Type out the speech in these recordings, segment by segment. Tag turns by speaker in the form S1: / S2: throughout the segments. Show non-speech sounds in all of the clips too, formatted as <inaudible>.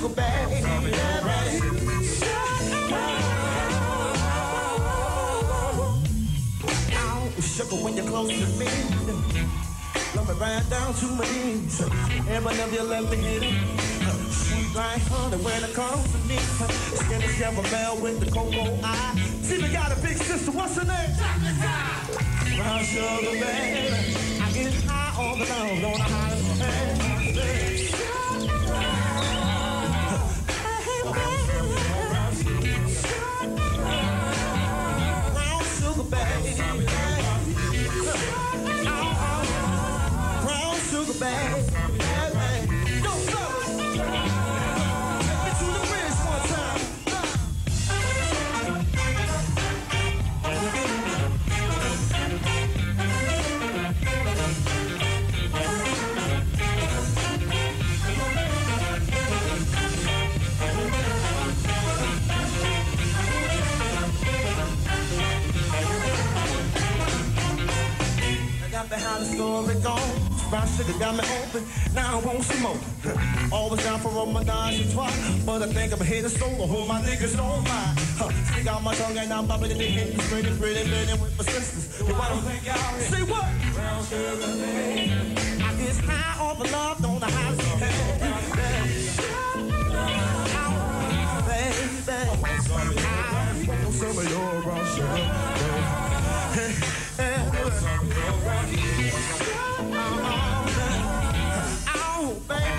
S1: sugar baby. Sugar when you're close to me. Love me right down to my knees. And whenever you let me hit it. Sweet like honey when it comes to me. Skinny caramel with the cocoa eye. See, we got a big sister. What's her name? Brown sugar baby. I get high all the time. Don't know sugar baby. Behind the story gone. Brown sugar got me open. Now I want some more. <laughs> Always down for a menage a trois. But I think I'm to solo. Hold my niggas don't mind. Huh. Stick out my tongue and I'm bobbing in the hit. Pretty, pretty, pretty with my sisters. But I don't think y'all Say what? Brown sugar, I get high off of love. Don't know how to Baby, I want some of your brown sugar. Oh, baby,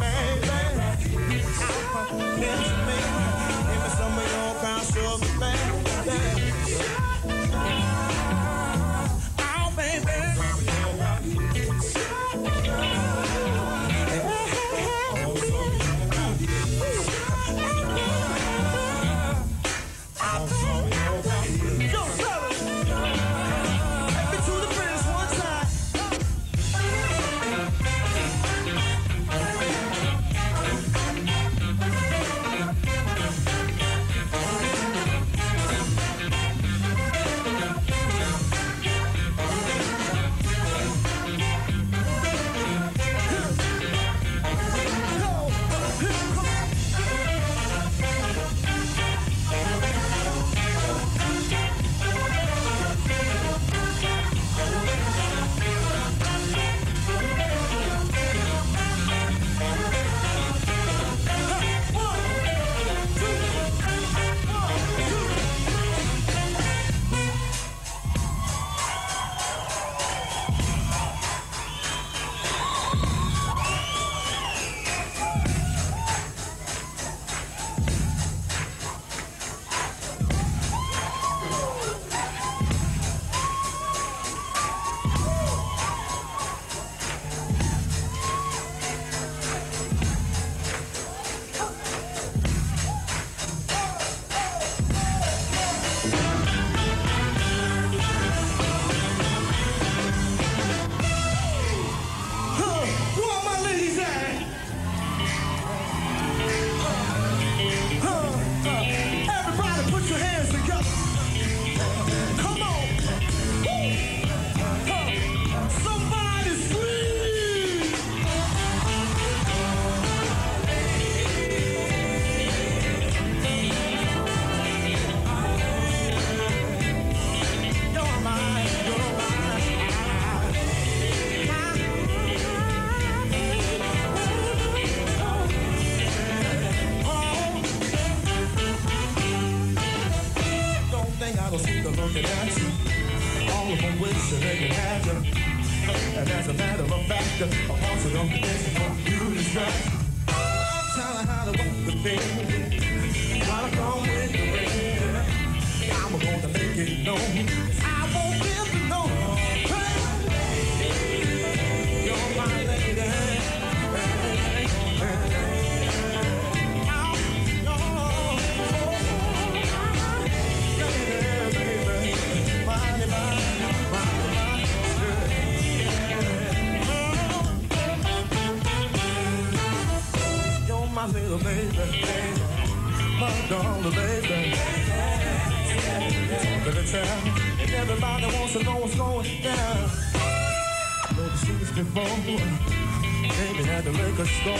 S1: Baby at the liquor store.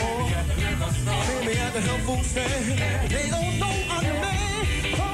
S1: Baby at the health food stand. They don't know I'm the man.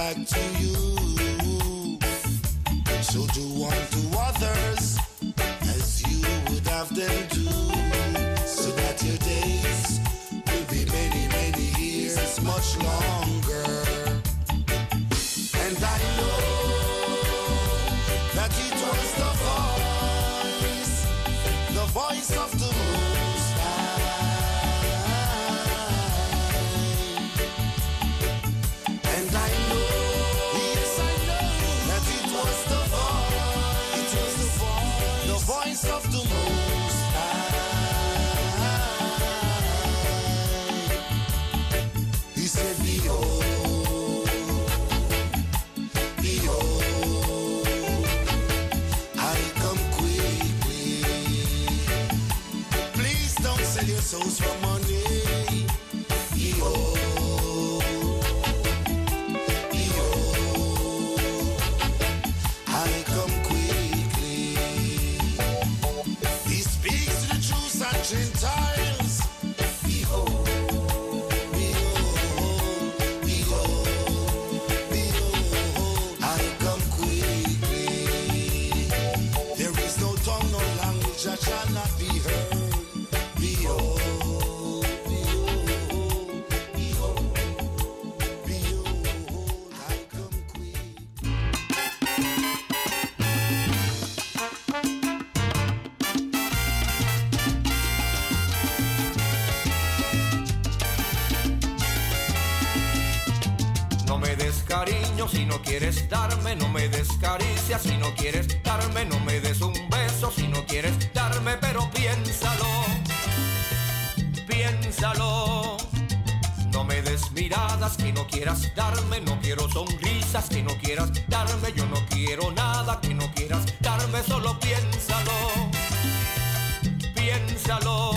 S2: back
S3: to you.
S4: cariño. Si no quieres darme, no me des caricia. Si no quieres darme, no me des un beso. Si no quieres darme, pero piénsalo, piénsalo. No me des miradas. Que no quieras darme, no quiero sonrisas. Que no quieras darme, yo no quiero nada. Que no quieras darme, solo piénsalo, piénsalo.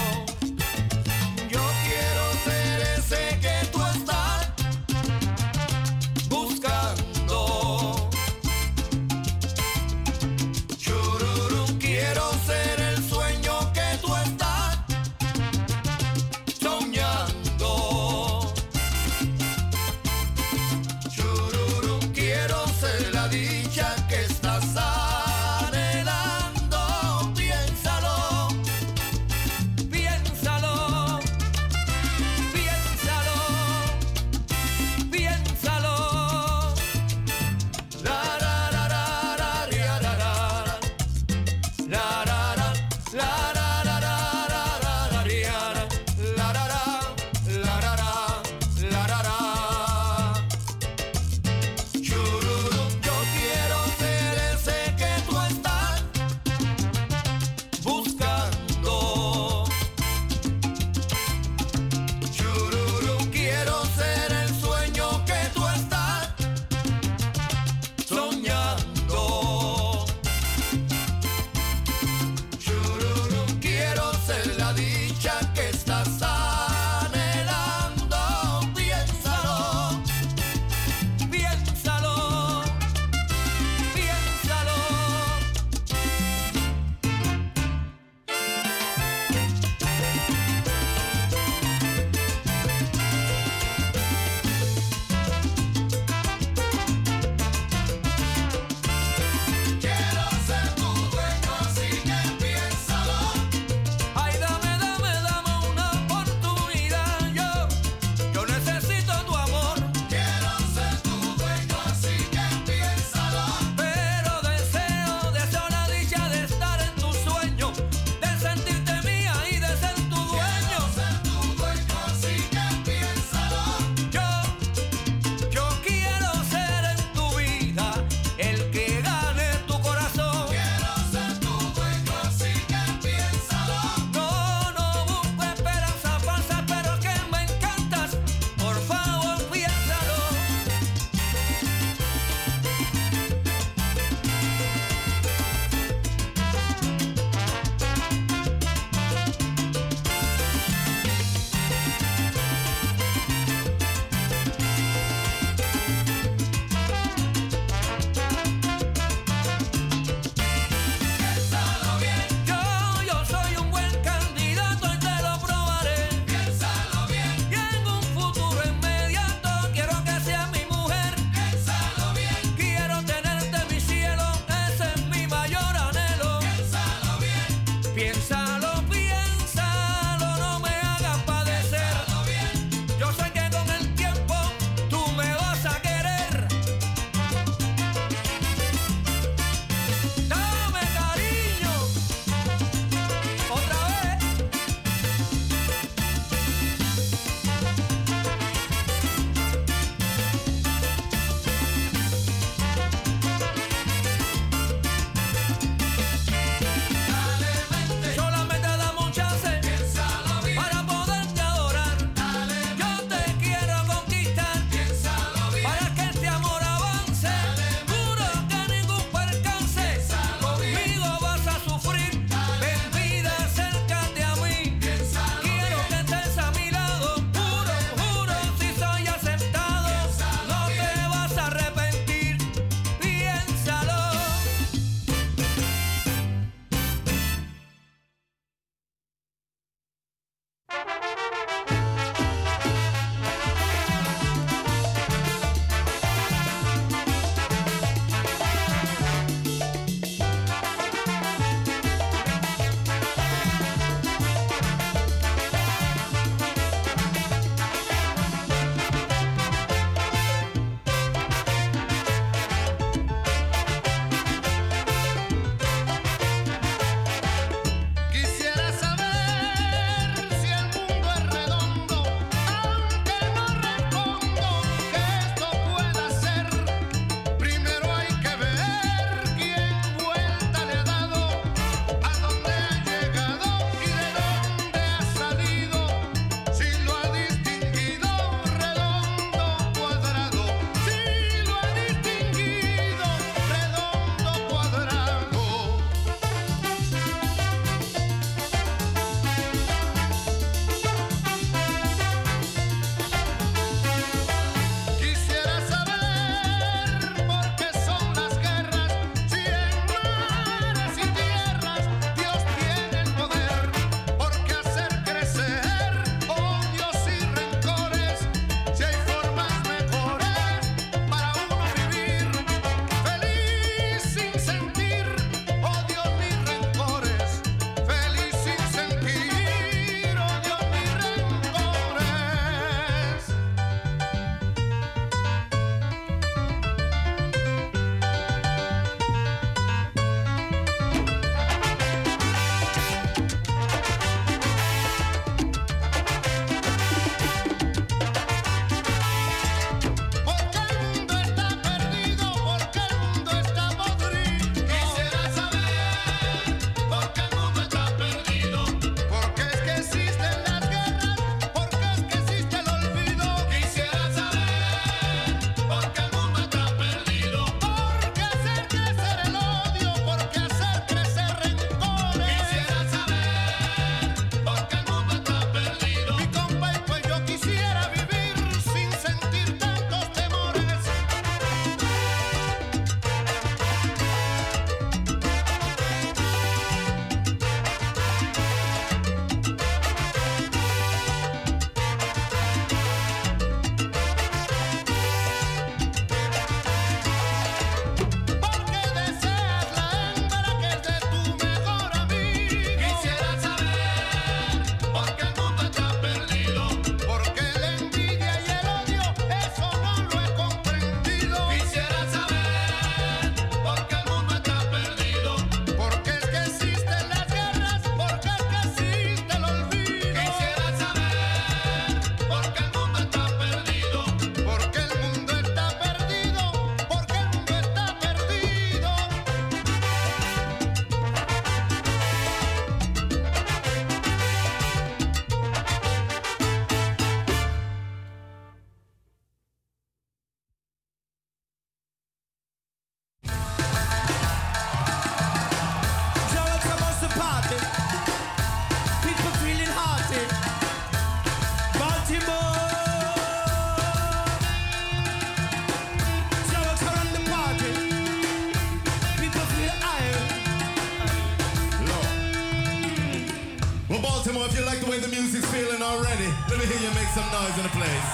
S5: You make some noise in the place.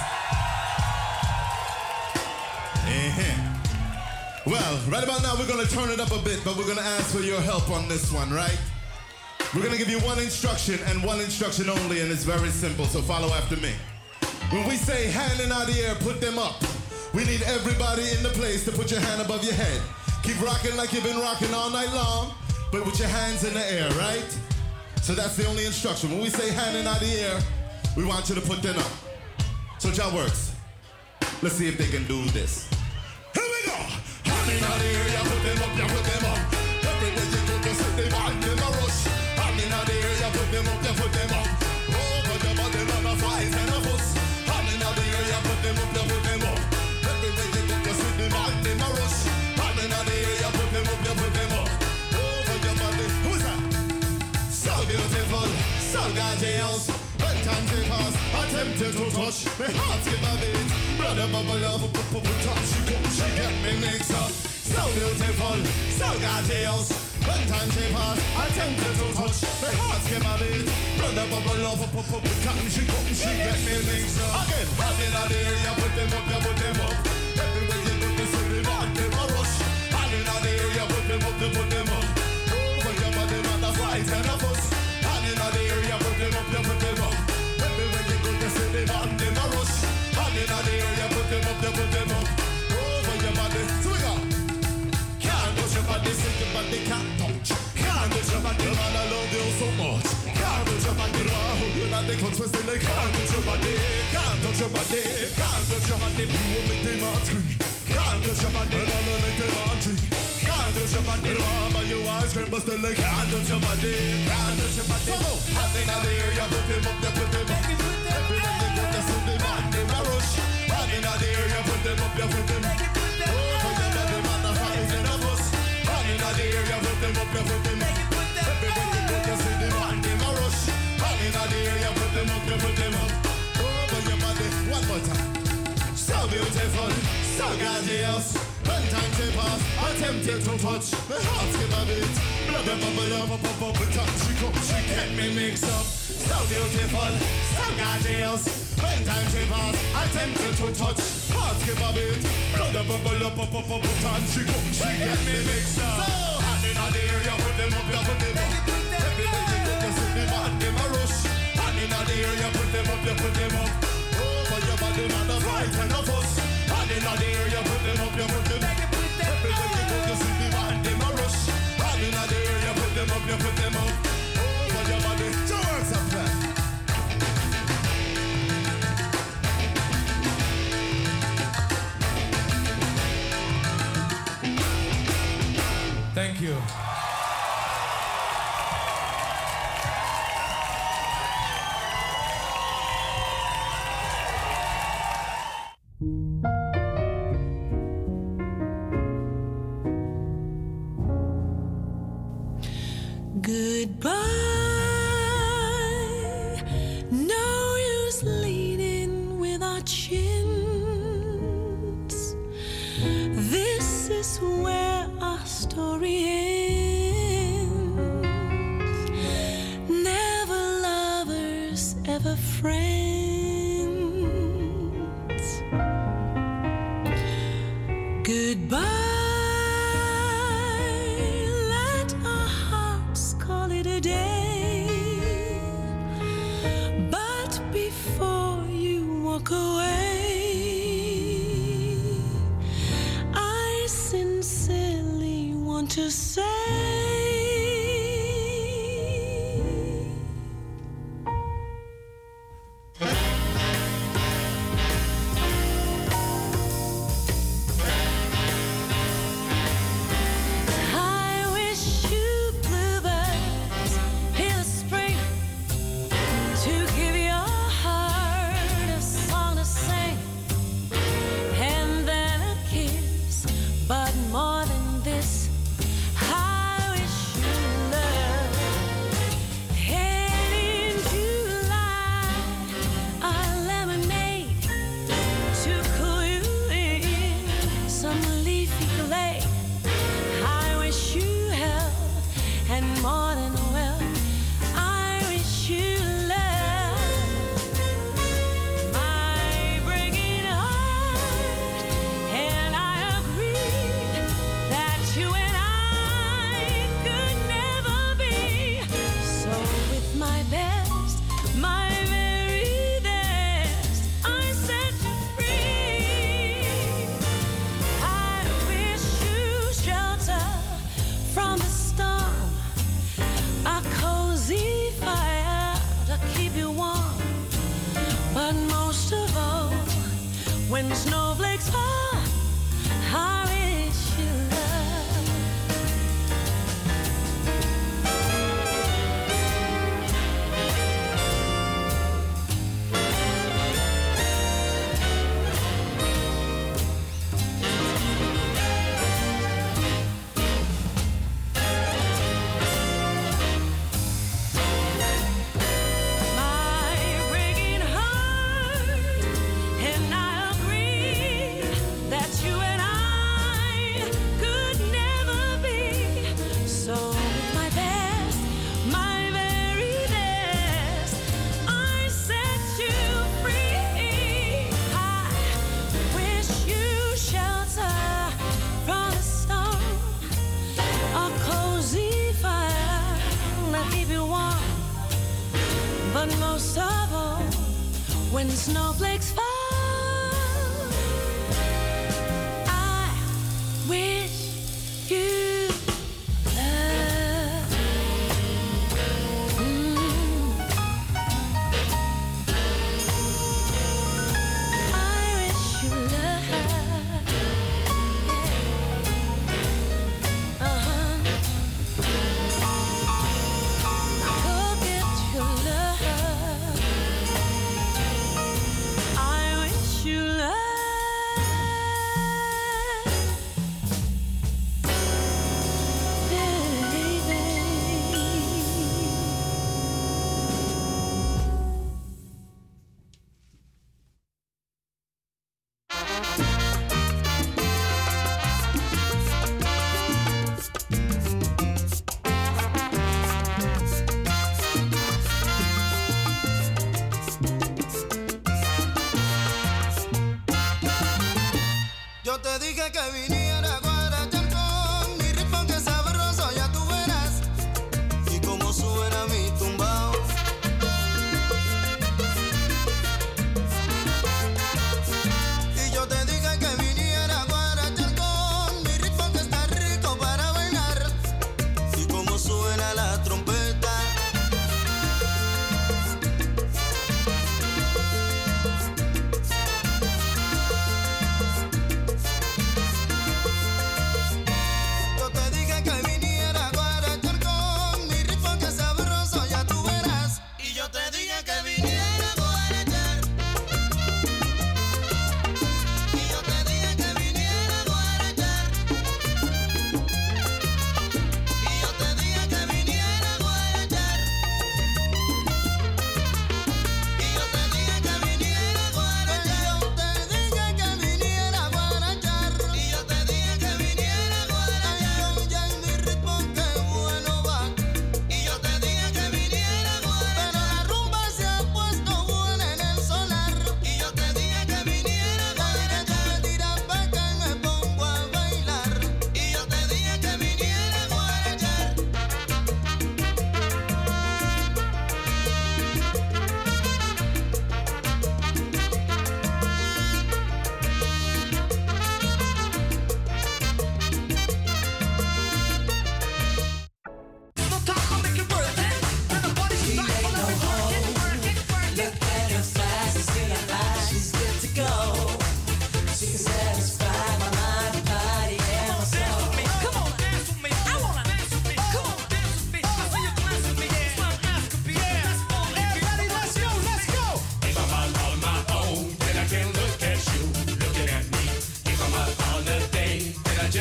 S5: Uh-huh. Well, right about now we're gonna turn it up a bit, but we're gonna ask for your help on this one, right? We're gonna give you one instruction and one instruction only, and it's very simple, so follow after me. When we say hand in out the air, put them up. We need everybody in the place to put your hand above your head. Keep rocking like you've been rocking all night long, but with your hands in the air, right? So that's the only instruction. When we say hand in out the air, we want you to put them up. So job works. Let's see if they can do this. Here we go. Hand in the you put them up, you put them up. Everywhere you go, you see them on them a rush. Hand in the you put them up, you put them up. Put your body on a flies and a fuss. Hand in the you put them up, you put them up. Everywhere you go, you see them on them a rush. Hand in the you put them up, you put them up. Put your body. Who's that? So beautiful, so gorgeous. Tempted to touch. My heart skip a beat. Brother bubble up, up, up, up, top. She come, she get me mixed up. So beautiful, so gorgeous. When time they pass, I tempted to touch. My heart skip a beat. Brother bubble up, up, up, up, top. She come, she get me mixed up. Again, hand in the air, you put them up, you put them up. Everywhere you look, you see them a rush. Hand in the air, you put them up, you put them up. Over your body, and. Over your body. Can't touch your body, your body can't touch. Can't touch your body, I love you so much. Can't touch your body, I can't touch your body. Can't touch your body, can't touch your body, you make all scream. Can't touch your body, I make. Can't touch your body, you ice cream, can't touch your body. Can't touch your body. So, hand in the air, you put them up, you put them up. In the you put them up, you put them up. Oh, your body, man, a fight and a fuss. Hand in the you put them up, you put them up. Everywhere you go, you see them on them a rush. Hand in the you put them up, you put them up. Oh, for your body, one more time. So beautiful, so gorgeous. When time they pass, I tempted to touch. My heart skip a beat. A bubble up, up, up, up, up, top. She come, she get me mixed up. So beautiful, so gorgeous. When time pass, I tempted to touch. Heart skip a beat. A bubble up, up, up, up, up, top. She come, she get me mixed up. So hand in the you put them up, you put them up. Everywhere you go, you see them on them a rush. Hand in the you put them up, you put them up. Over your body, man, a fight and a fuss. Hand in the up, put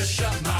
S6: shut my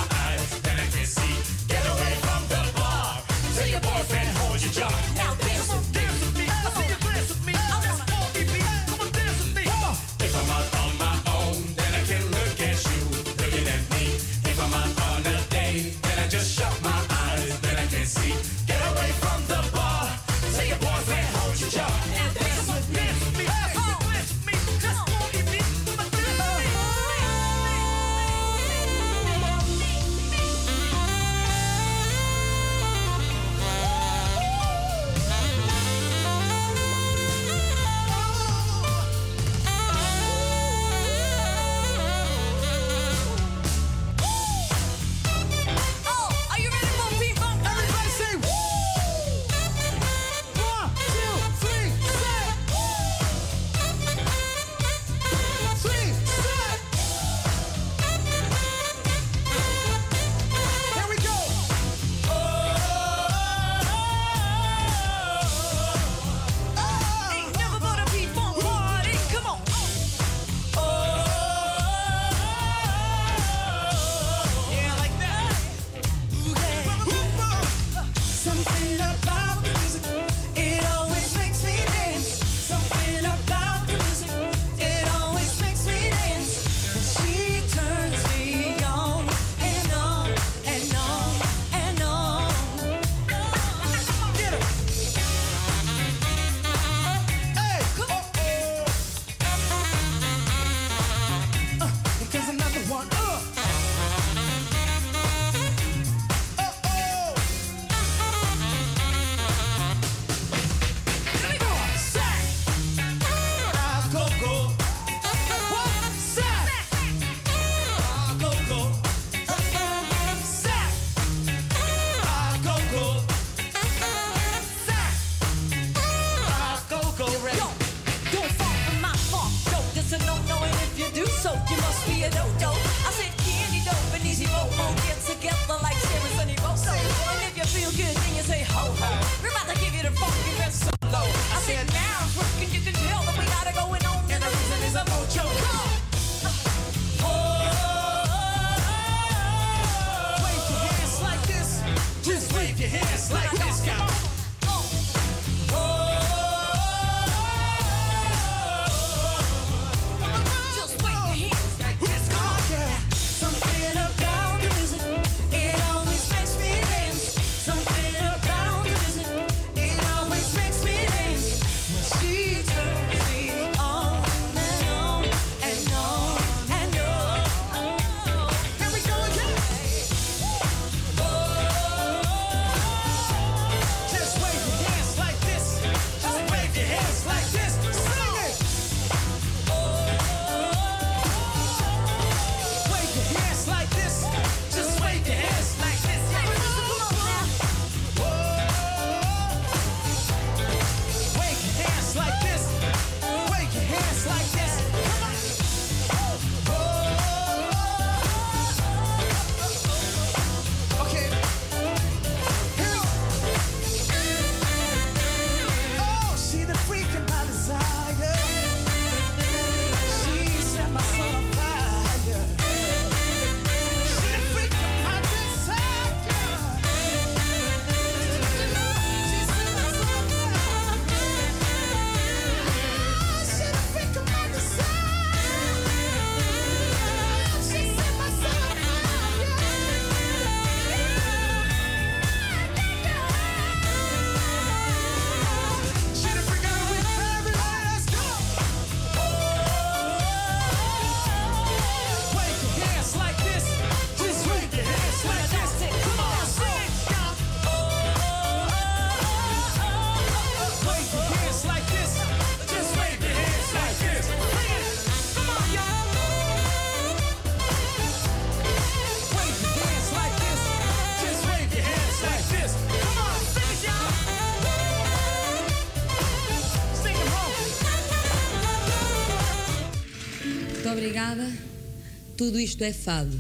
S7: tudo isto é fado.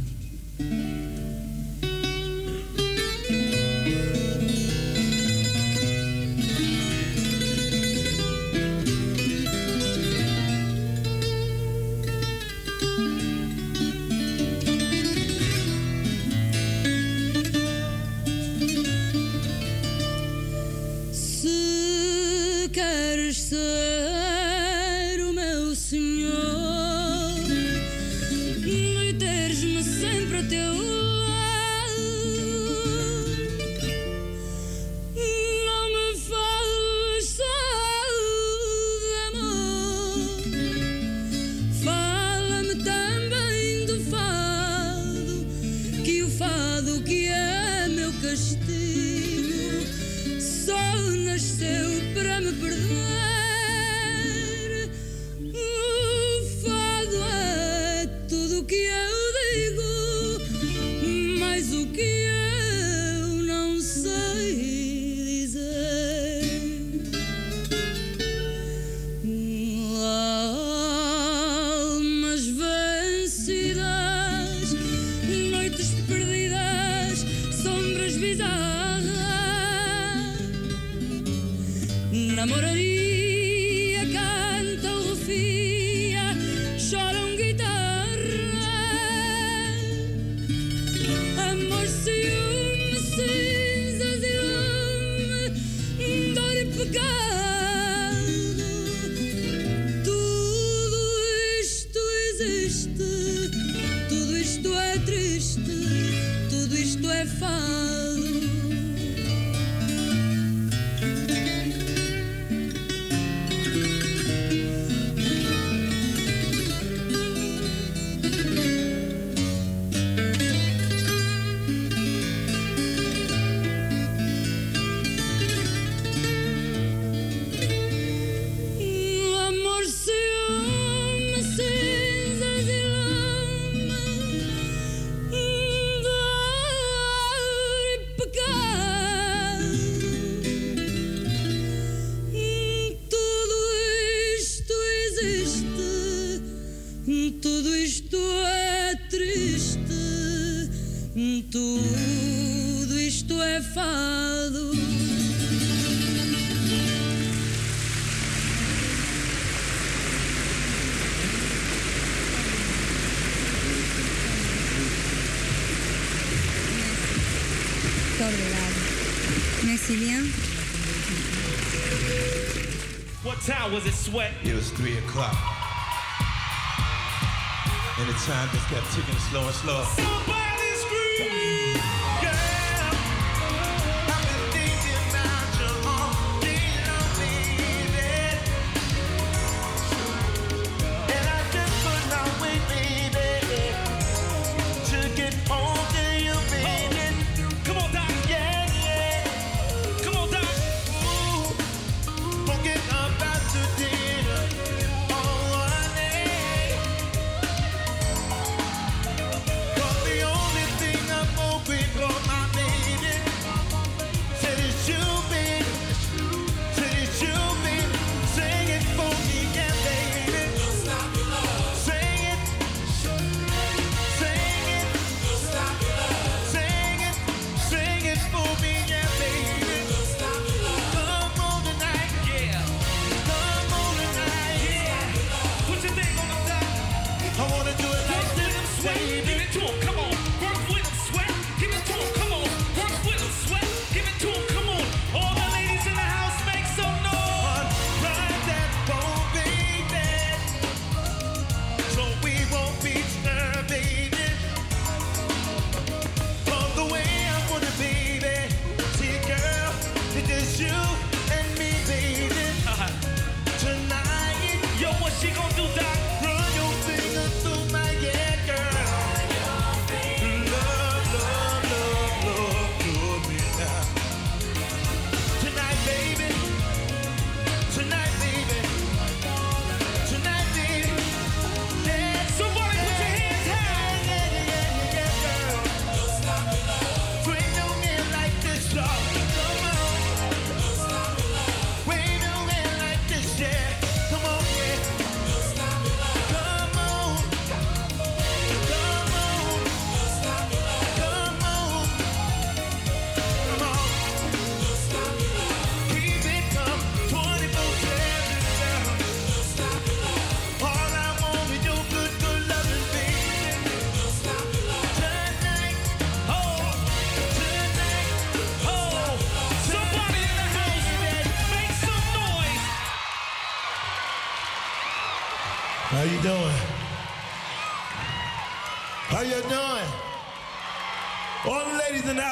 S8: 3 o'clock. And the time just kept ticking slow and
S9: slow.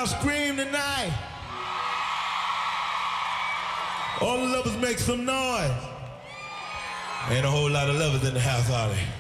S9: scream
S10: tonight. All the lovers make some noise. Ain't a whole lot of lovers in the house, are there?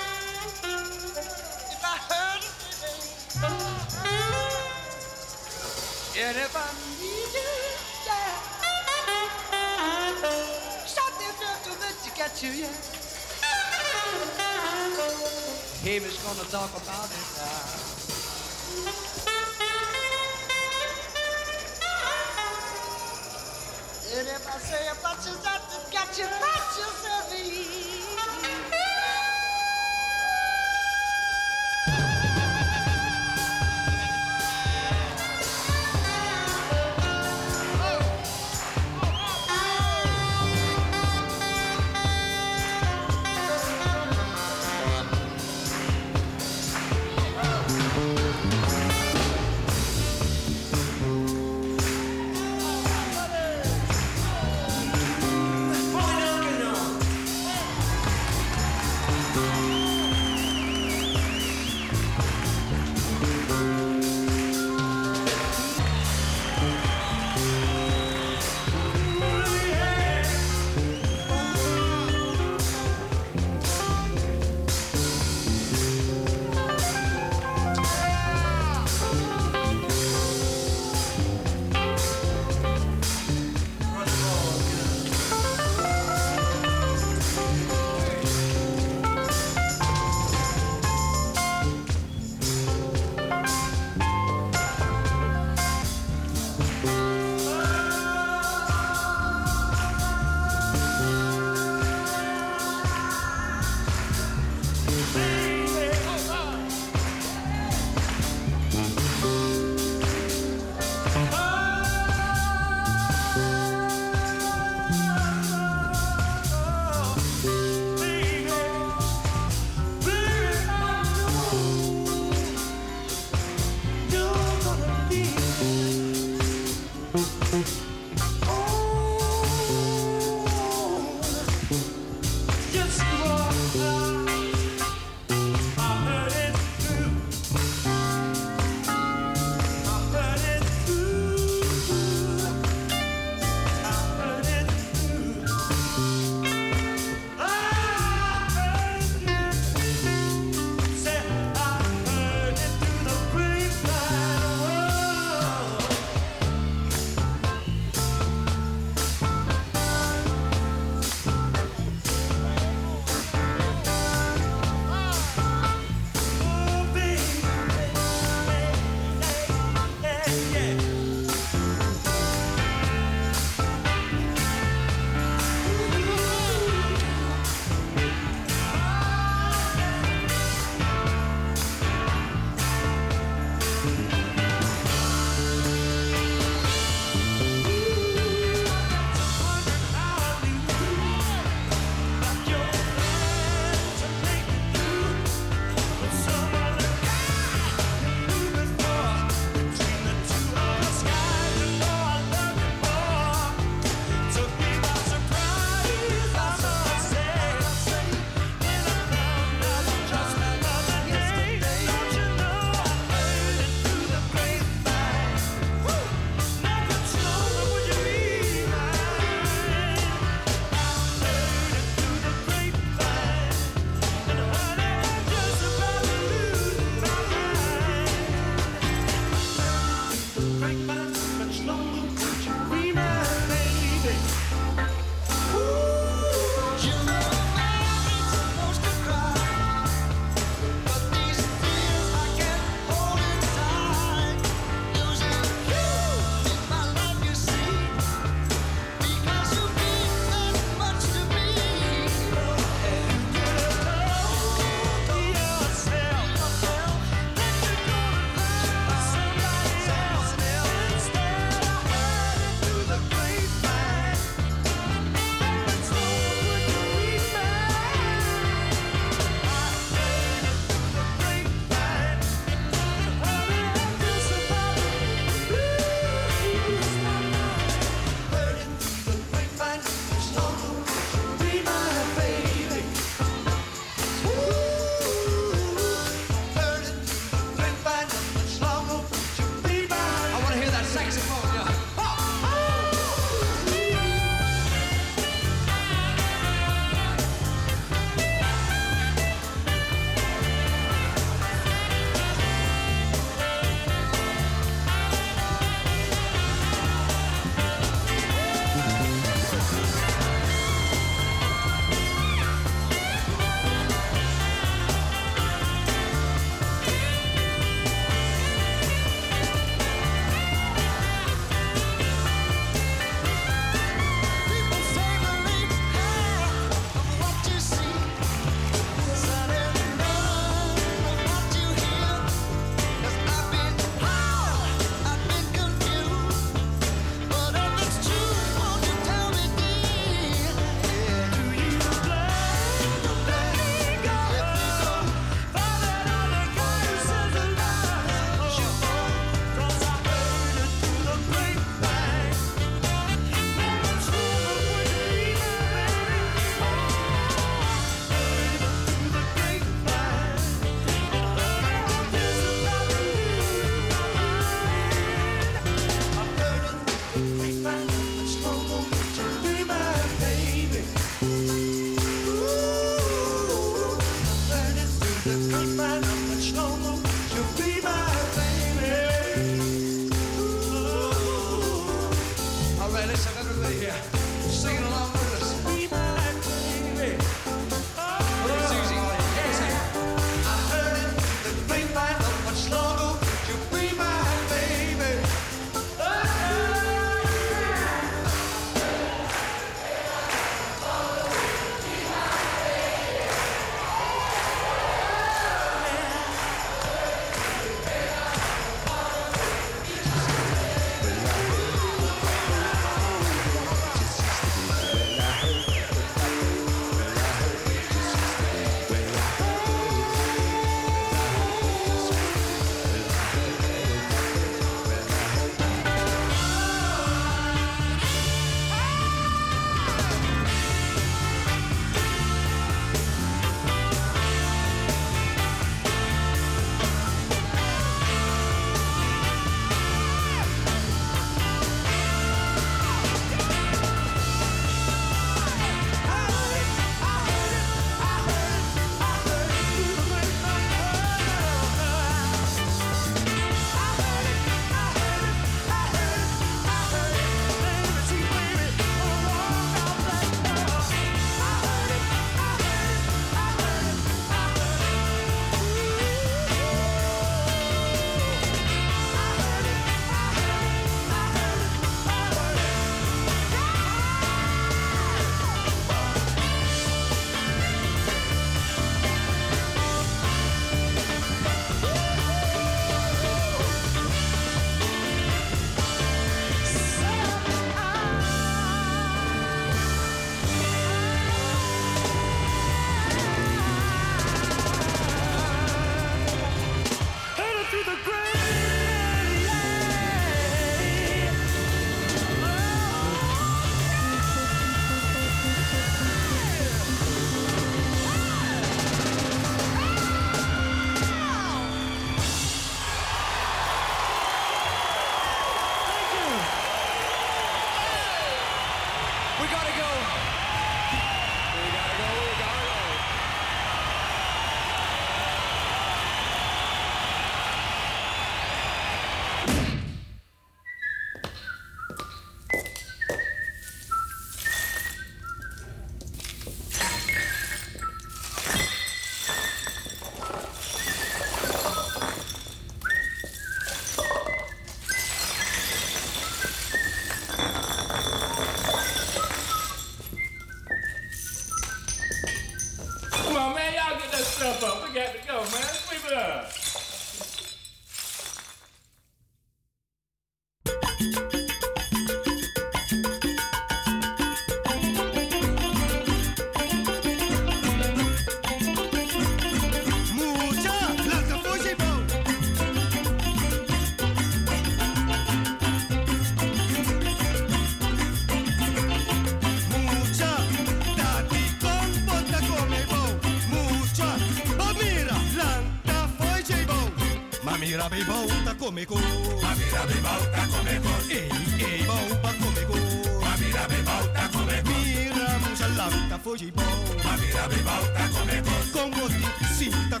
S9: Bota come go. Mamira be bota come go. Ei ei bota come go. Mamira be bota come go. Mira mucha blanca fuji bow. Mamira be bota come go. Con boti cinta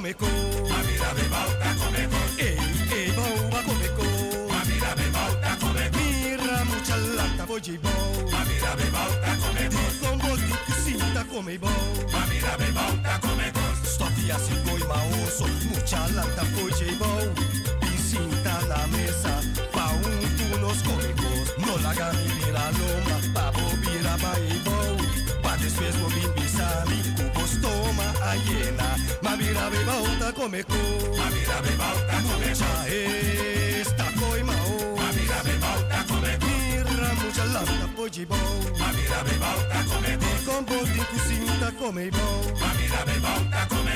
S9: comeco. Mami dame bauta comeco. Ey, ey, bauba comeco. Mami dame bauta comeco. Mira mucha lata voy bau. Mami dame bauta comeco. Di combo di cucita come bau. Mami dame bauta comeco. Stofia si coi maoso, mucha lata voy bau. Pincinta la mesa, pa un tú tunos comecos. No la gani mira loma, pa bobira bau. Pa después bobin bisami. ballena. Mavira bebauta comeco. Mavira bebauta comeco. Esta coimao. Mavira bebauta comeco. Mirra mucha lambda pojibao. Mavira bebauta comeco. Combo de cocinta ma Mavira bebauta comeco.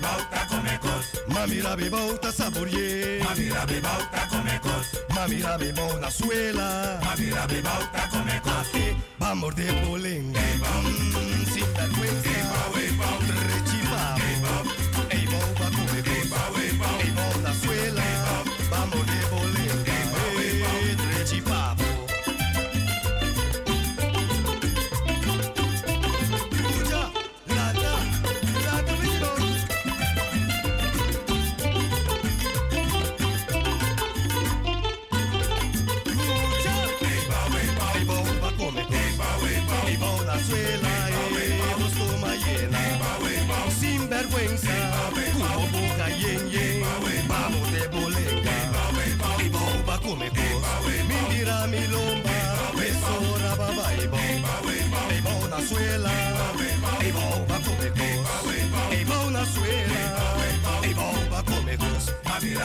S9: bauta
S11: comecos.
S4: Mami la bauta saborie.
S11: Mami la bauta comecos.
S4: Mami la bauta suela.
S11: Mami la bauta
S4: comecos. Vamos de polenga. Bam, si
S11: vergüenza.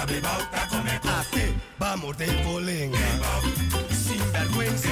S11: bauta, bauta, come
S4: vamos de polenga. Sin vergüenza.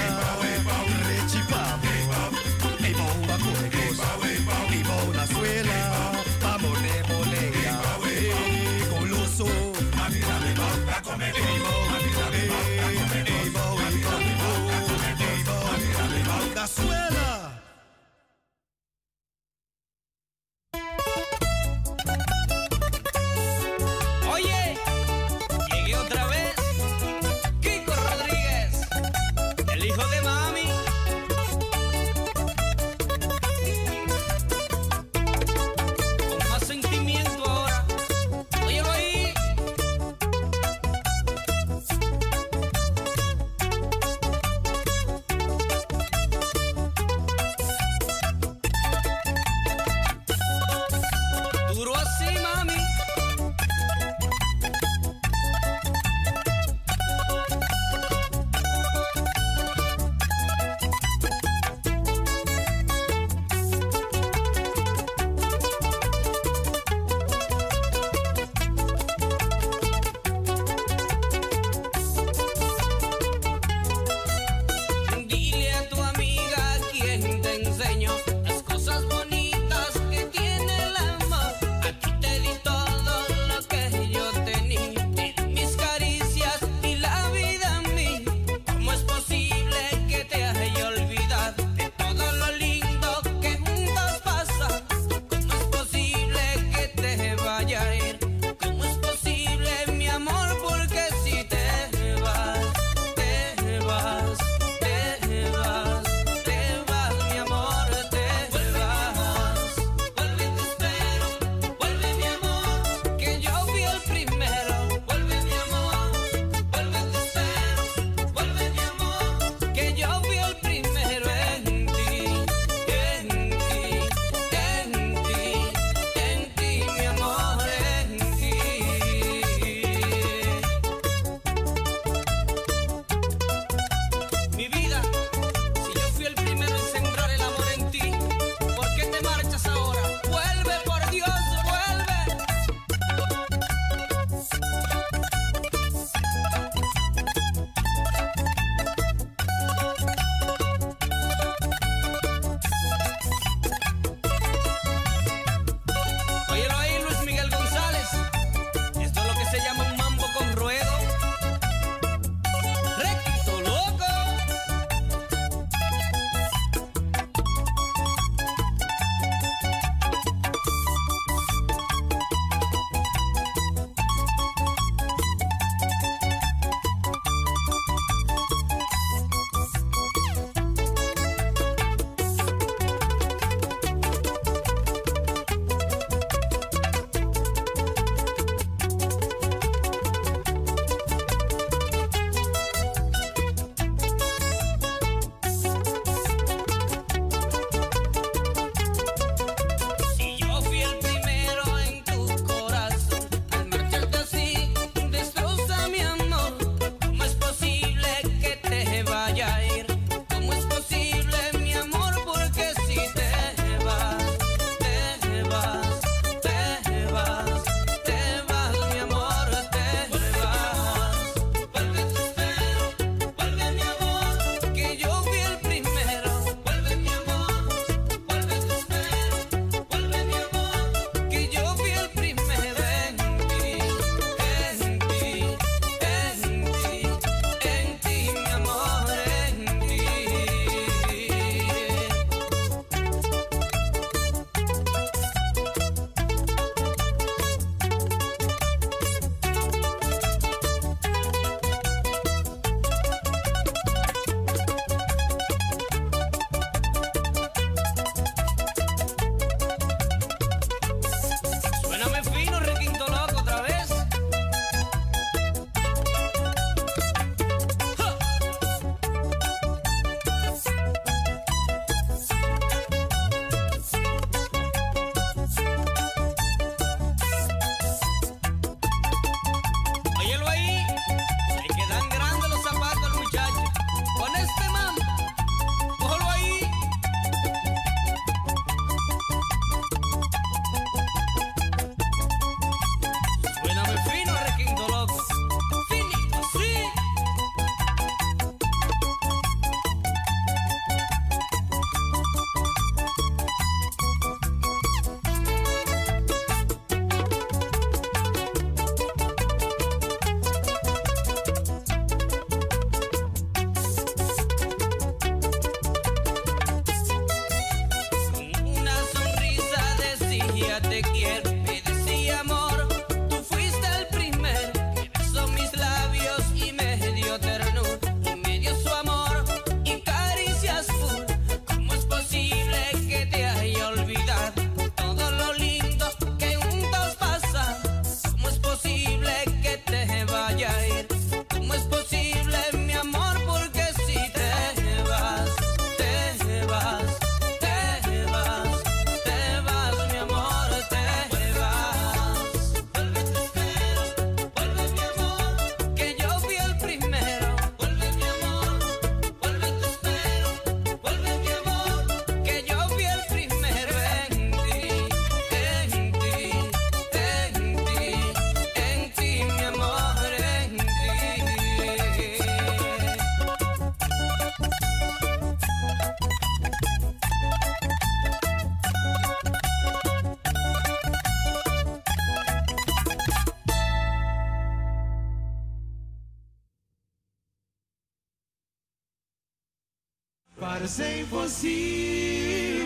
S12: imposible,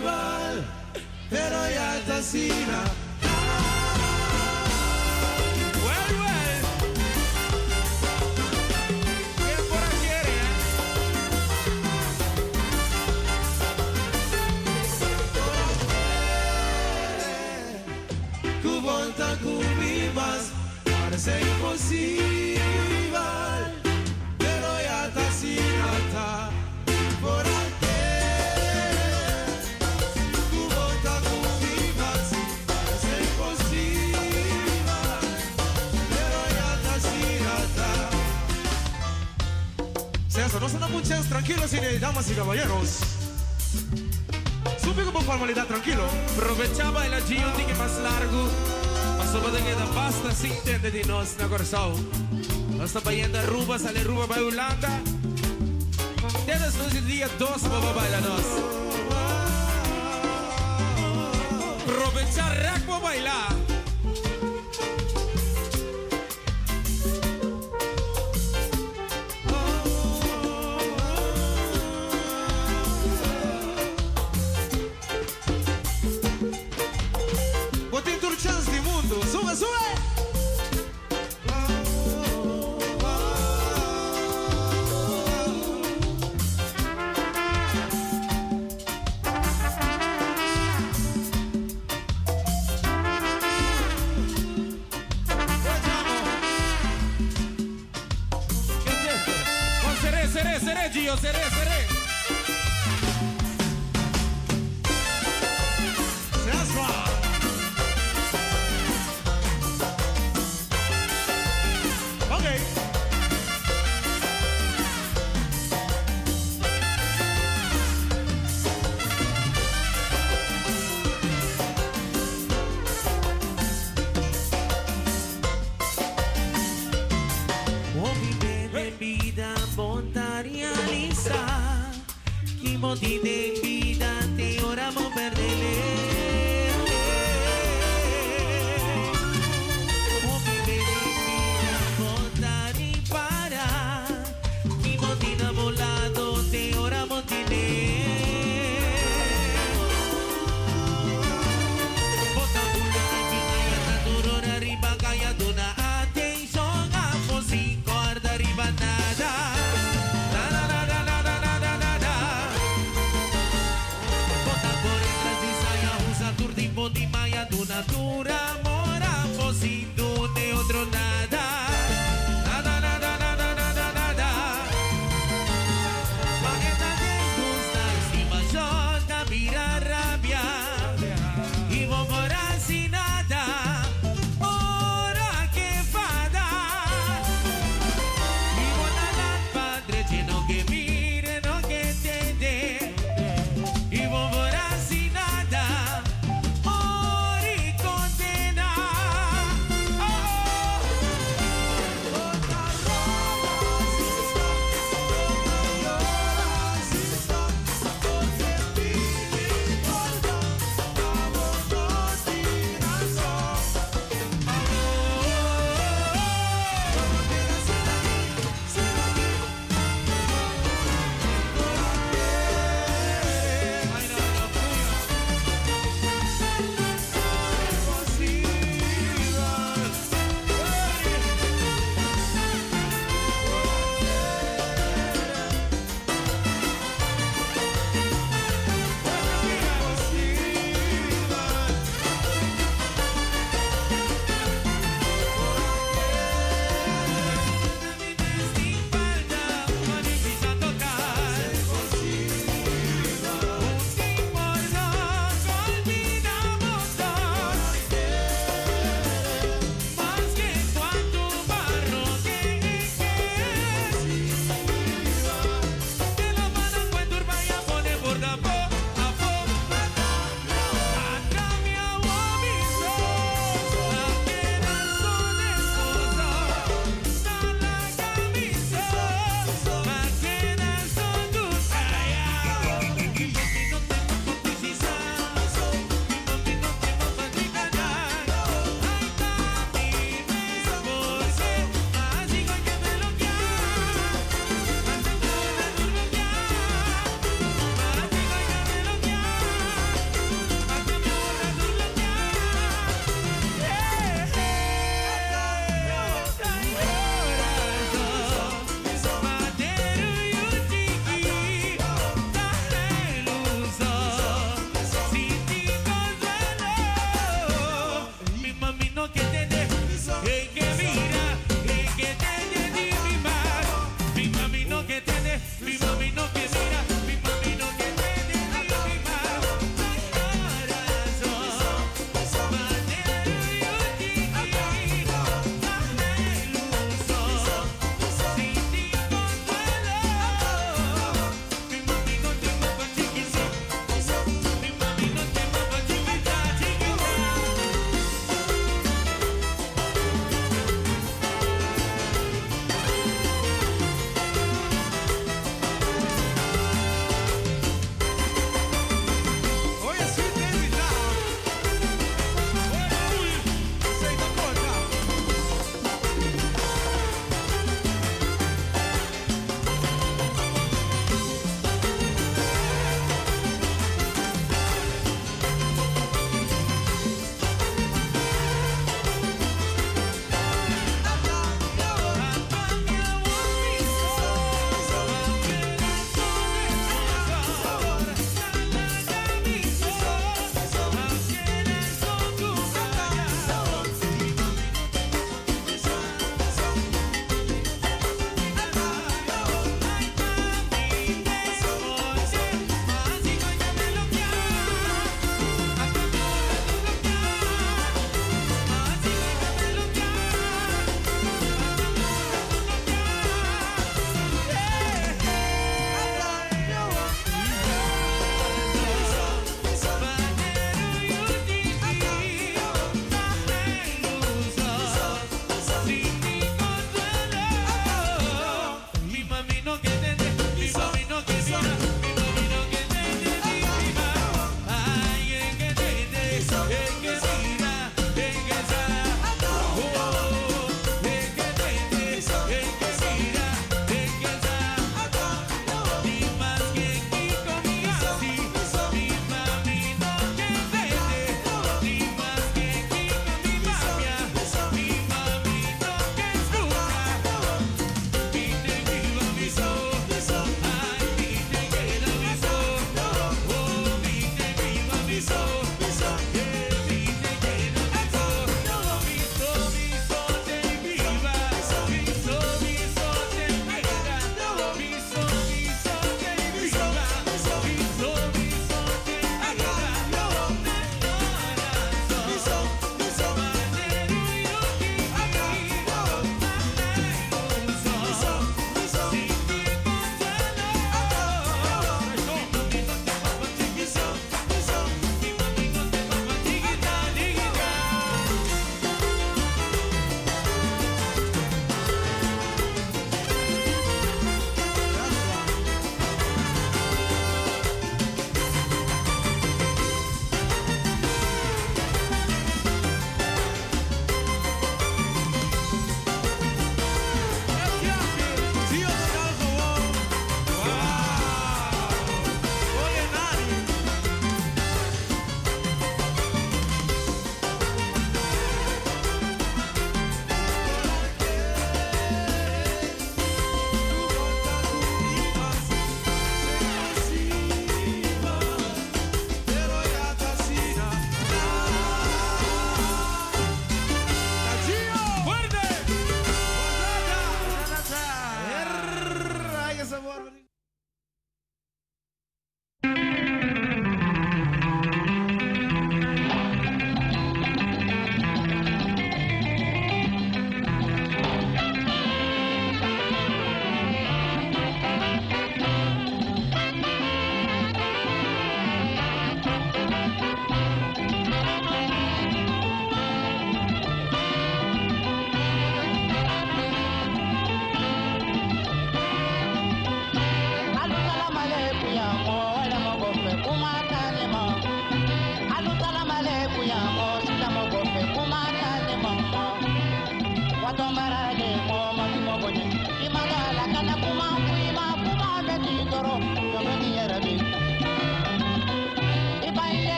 S12: pero ya está
S2: así. Señoras y damas y caballeros, sube como formalidad, tranquilo.
S13: Aprovechaba el agio que más largo, mas sobre de queda basta si intenta de nós na coração. Hasta payenda ruba, sale ruba para Holanda. Desde nosso dia dos, vamos bailar nós. Aprovechar, rack, vamos bailar.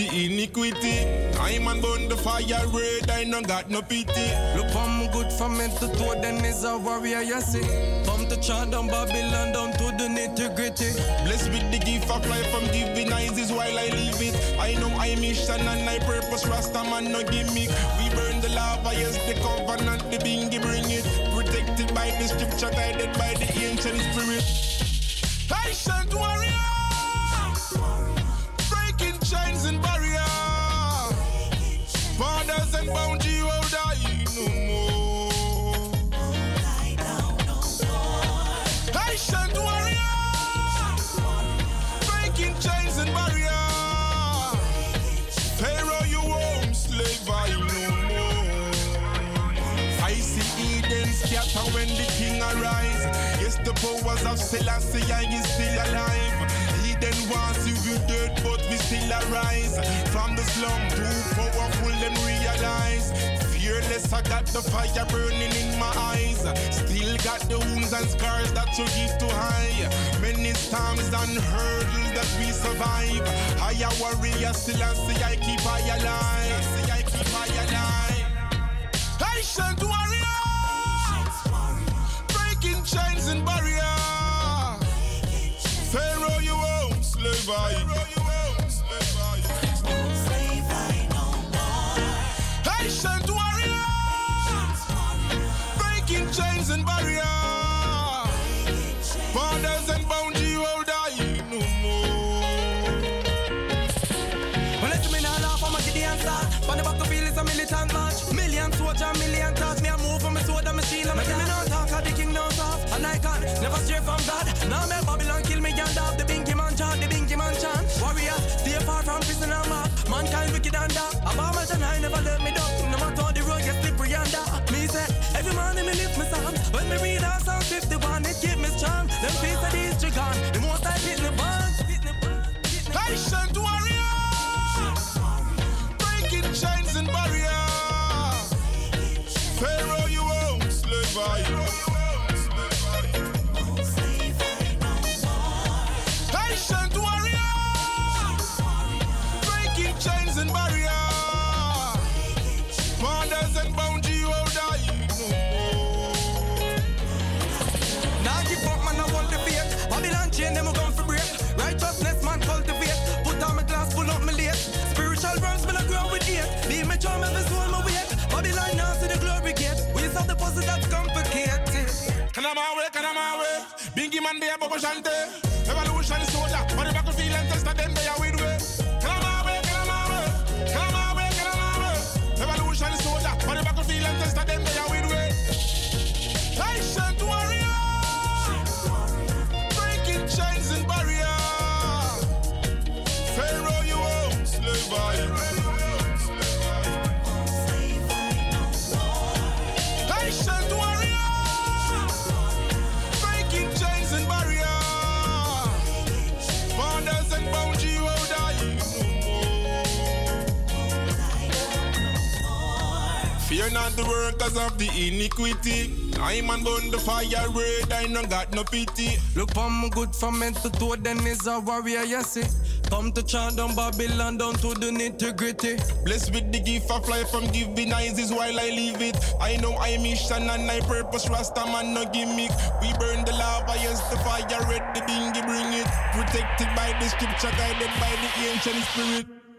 S14: the iniquity. I'm on burn the fire red, I no got no pity.
S15: Look I'm good for me to throw then is a warrior, you see. from the chant down Babylon, down to the nitty gritty.
S14: Blessed with the gift of life, I'm giving eyes is while I live it. I know I mission and I purpose, Rasta man no gimmick. We burn the lava, yes, the covenant, the bingy bring it. Protected by the scripture, guided by the ancient spirit. Patient warrior! powers of Selassie and he's still alive. He then wants you you dirt, but we still arise. From the slum, too powerful and realize. Fearless, I got the fire burning in my eyes. Still got the wounds and scars that you give to high. Many storms and hurdles that we survive. I a warrior, Selassie, I keep I alive. I keep I alive. Patient warrior! Breaking chains and barriers. I. Patient warrior, breaking chains and barriers. Borders and boundaries will die no more.
S15: Well, let me not laugh, I'm a Gideon star. On the battlefield is a militant march. Million soldier, million touch. Me a move from my sword my shield and my Let me not of the kingdoms off. And I can never stray from God. Now me gone.
S14: Evolution Not the workers of the iniquity. I'm on burn the fire red, I no got no pity.
S15: Look for me good for head to toe, then is a warrior, you see. Come to chant down Babylon down to the nitty gritty.
S14: Blessed with the gift of life from giving eyes is while I leave it. I know I mission and I purpose, Rasta man no gimmick. We burn the lava, yes, the fire red, the dingy bring it. Protected by the scripture, guided by the ancient spirit.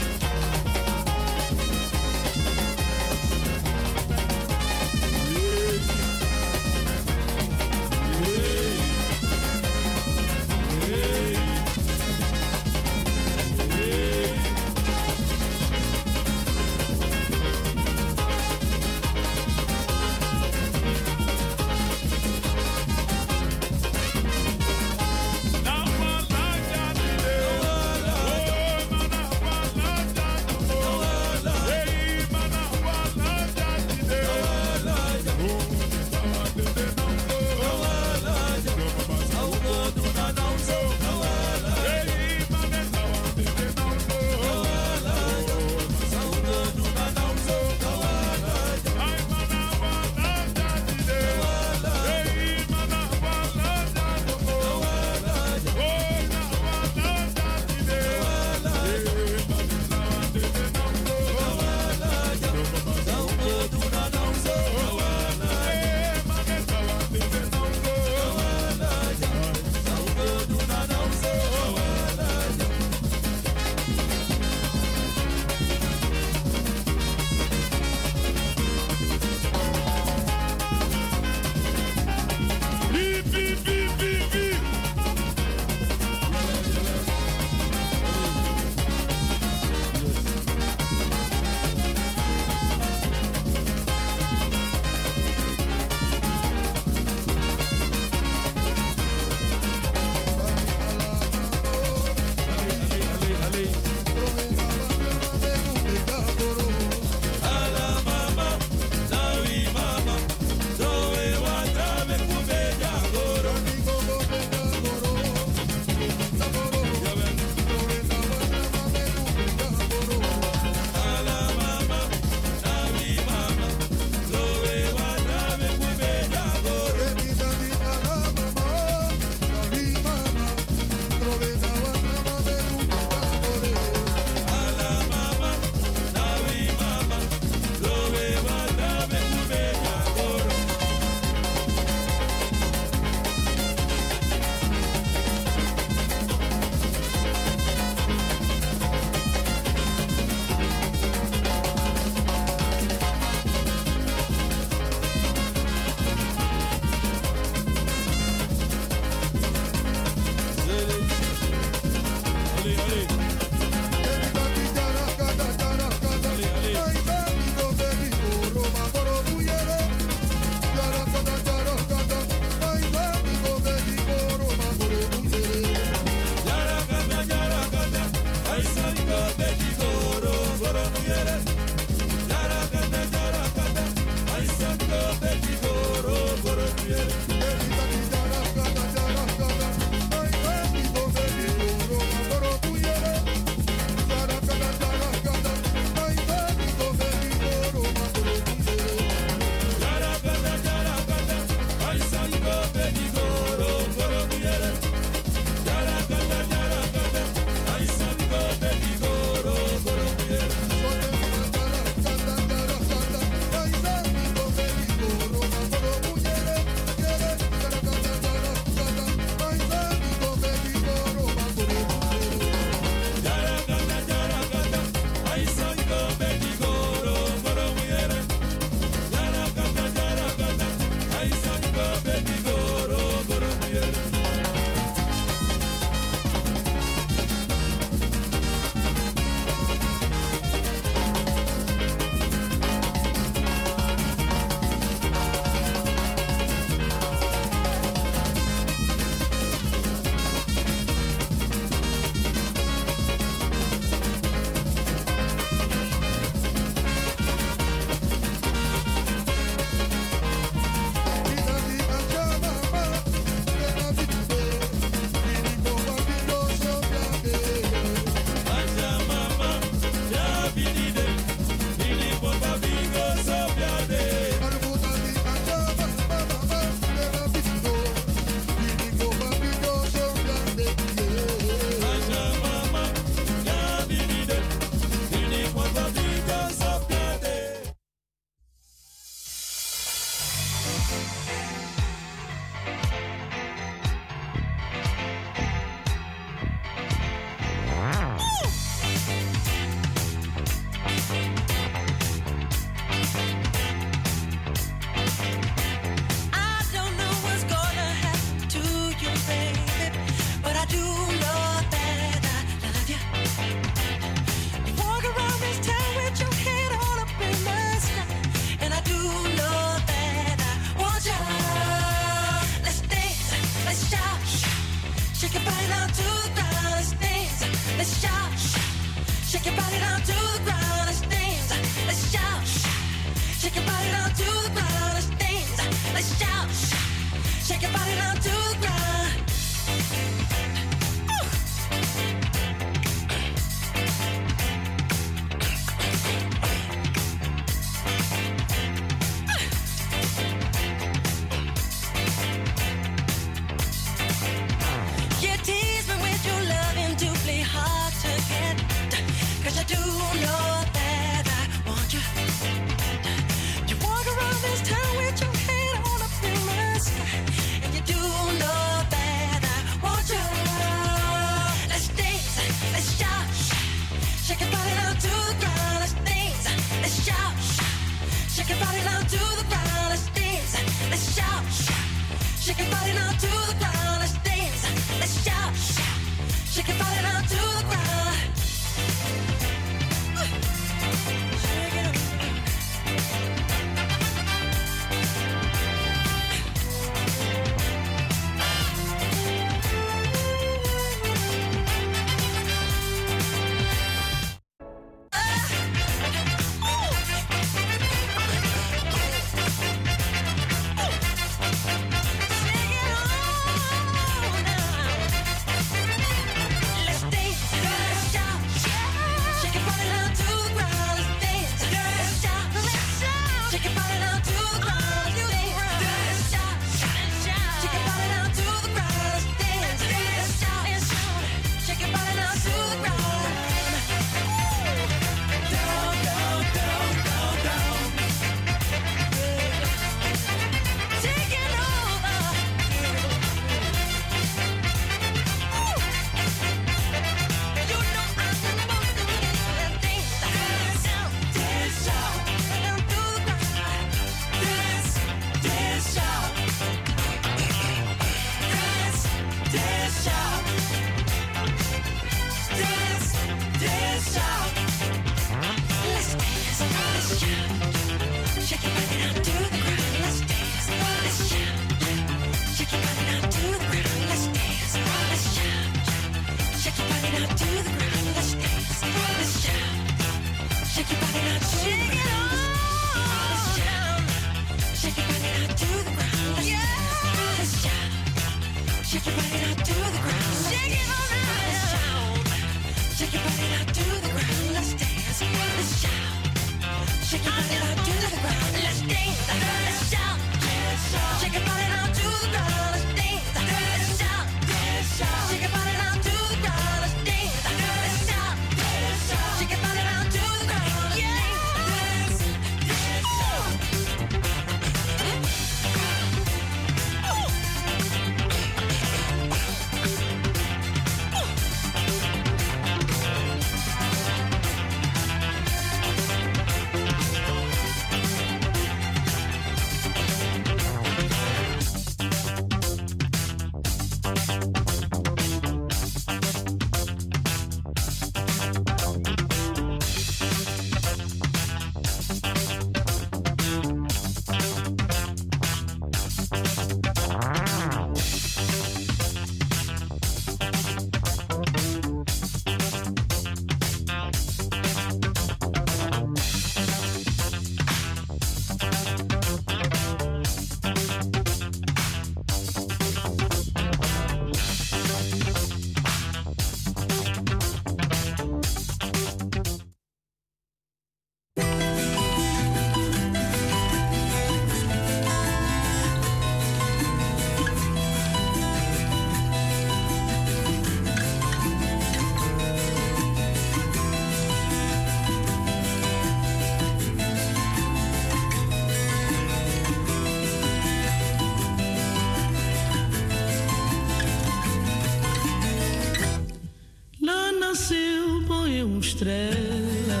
S7: estrella,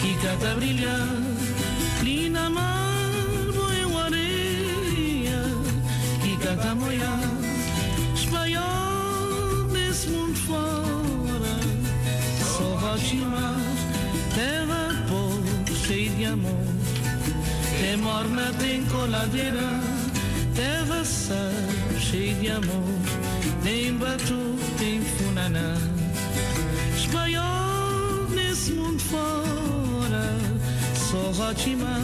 S7: Quicata brillar última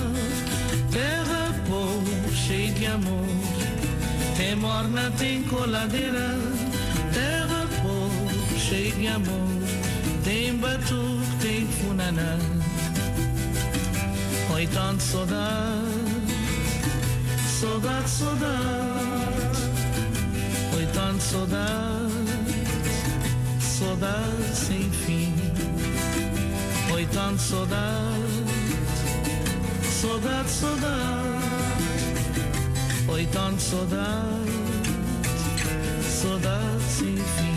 S7: terra povo cheia de amor. Tem morna, tem coladeira, terra povo cheia de amor. Tem batuque, tem funaná. Oi, tanto saudade, saudade, saudade. Oi, tanto saudade, saudade sem fim. Oi, tanto saudade. סודה סודה, אוי טון סודה, סודה ציפי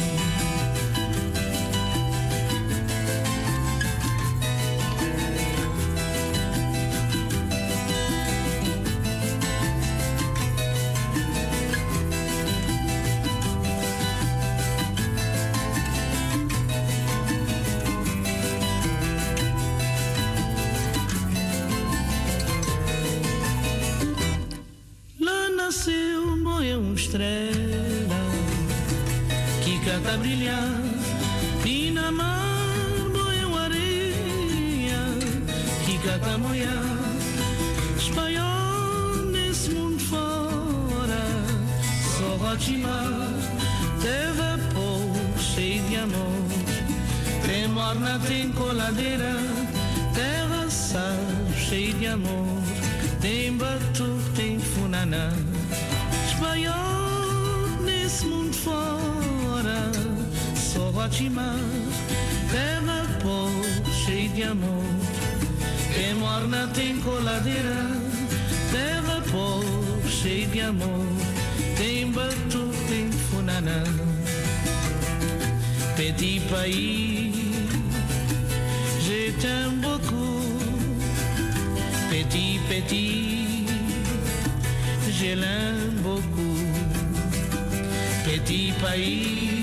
S7: Fatima, tema pôr cheio de amor, que morna tem coladeira, tema pôr cheio de amor, tem batu, tem funaná. Petit país, je t'aime beaucoup, petit, petit, je l'aime beaucoup, petit país.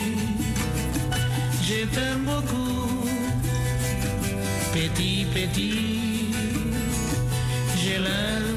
S7: je t'aime beaucoup. Petit, petit, je l'aime.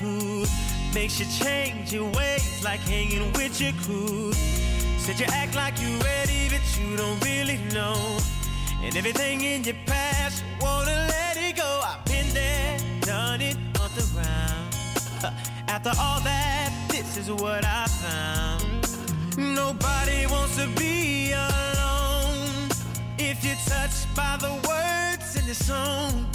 S13: Makes you change your ways, like hanging with your crew. Said you act like you're ready, but you don't really know. And everything in your past, you wanna let it go. I've been there, done it, on the round. <laughs> After all that, this is what I found. Nobody wants to be alone. If you're touched by the words in the song,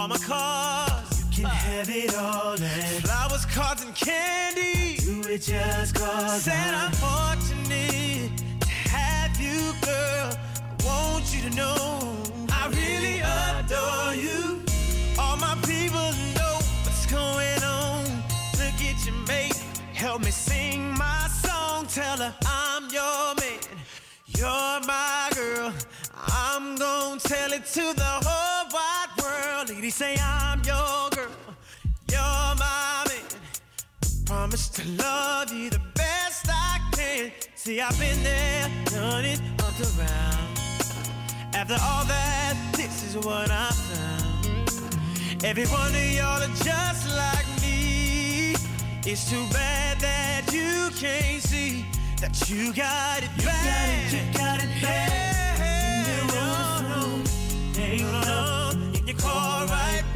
S13: all my cars. You can have it all and flowers, cards, and candy. You were just cause said I'm fortunate to have you, girl. I want you to know I really adore you. All my people know what's going on. Look at your mate, help me sing my song. Tell her I'm your man, you're my girl. I'm gonna tell it to the whole Say I'm your girl, your mommy. Promise to love you the best I can. See, I've been there, done it, around. After all that, this is what I found. Every one of y'all are just like me. It's too bad that you can't see that you got it you. Got it, you got it bad.
S16: Yeah, no, no, ain't no your car
S10: right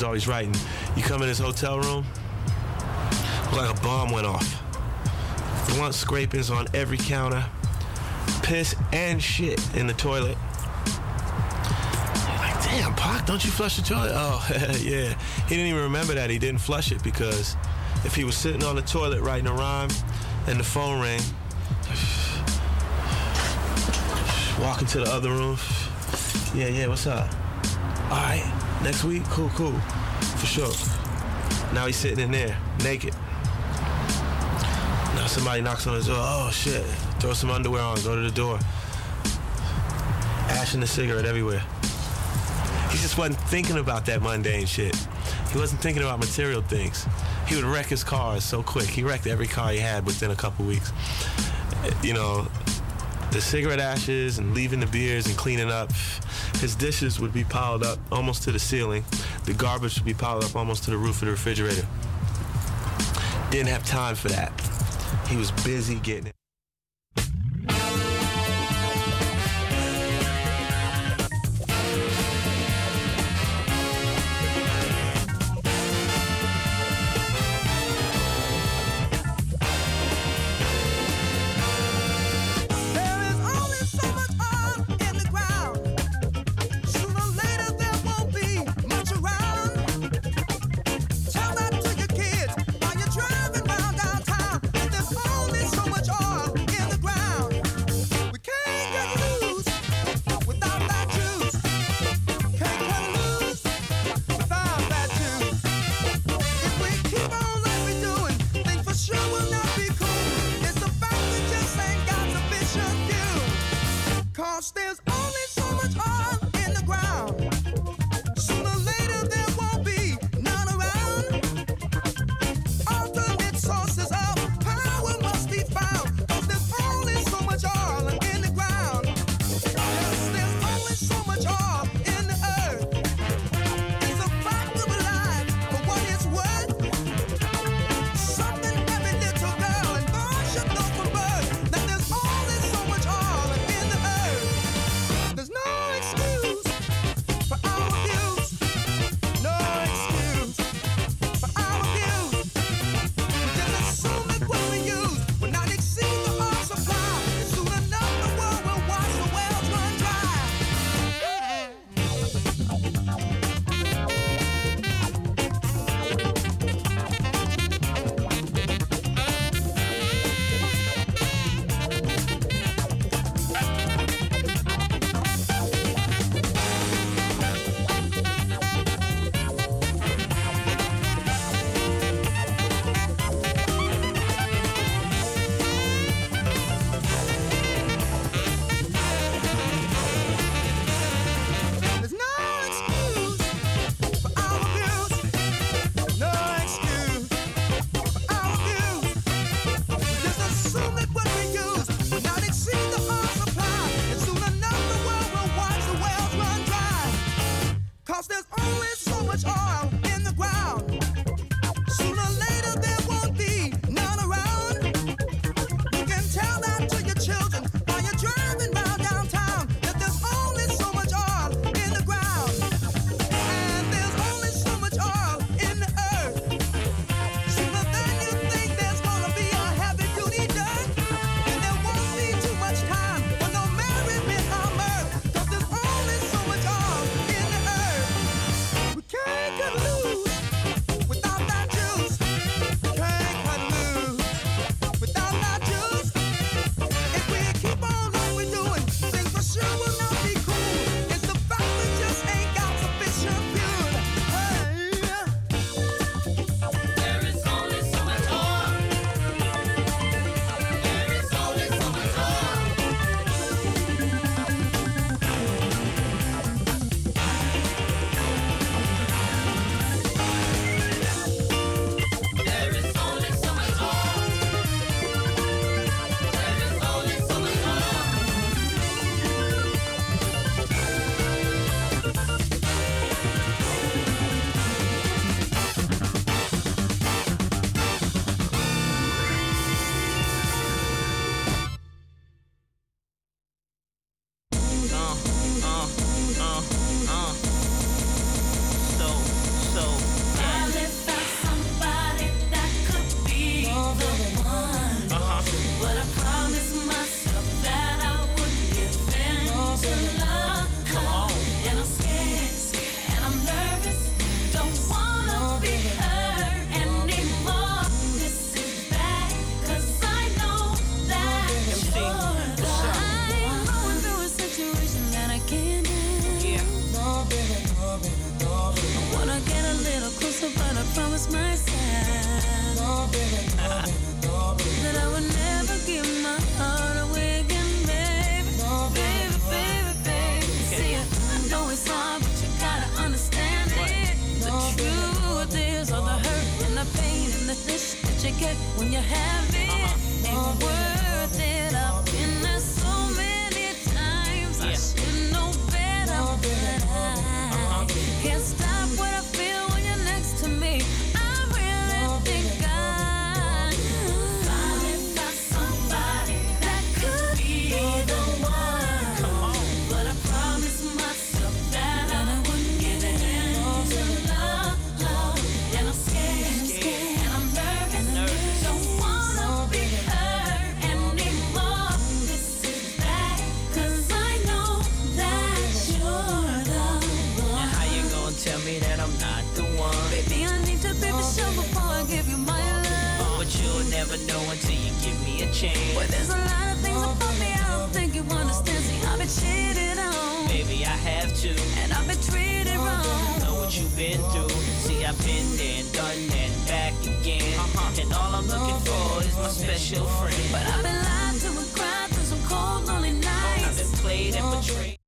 S10: was always writing. You come in his hotel room, like a bomb went off. Blunt scrapings on every counter, piss and shit in the toilet. Like, damn, Pac, don't you flush the toilet? Oh, <laughs> yeah. He didn't even remember that he didn't flush it because if he was sitting on the toilet writing a rhyme and the phone rang, <sighs> walking to the other room, <sighs> yeah, yeah, what's up? Next week, cool, cool, for sure. Now he's sitting in there, naked. Now somebody knocks on his door. Oh shit! Throw some underwear on. Go to the door. Ash and the cigarette everywhere. He just wasn't thinking about that mundane shit. He wasn't thinking about material things. He would wreck his cars so quick. He wrecked every car he had within a couple weeks. You know, the cigarette ashes and leaving the beers and cleaning up. His dishes would be piled up almost to the ceiling. The garbage would be piled up almost to the roof of the refrigerator. Didn't have time for that. He was busy getting it.